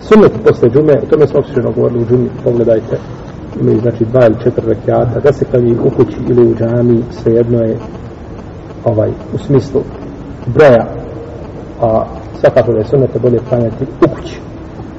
Sunnet posle džume, o tome smo opširno govorili u džumi, pogledajte, imaju znači dva ili četiri rekiata, da se klanji u kući ili u džami, svejedno je ovaj, u smislu broja, a svakako da je sunnete bolje klanjati u kući.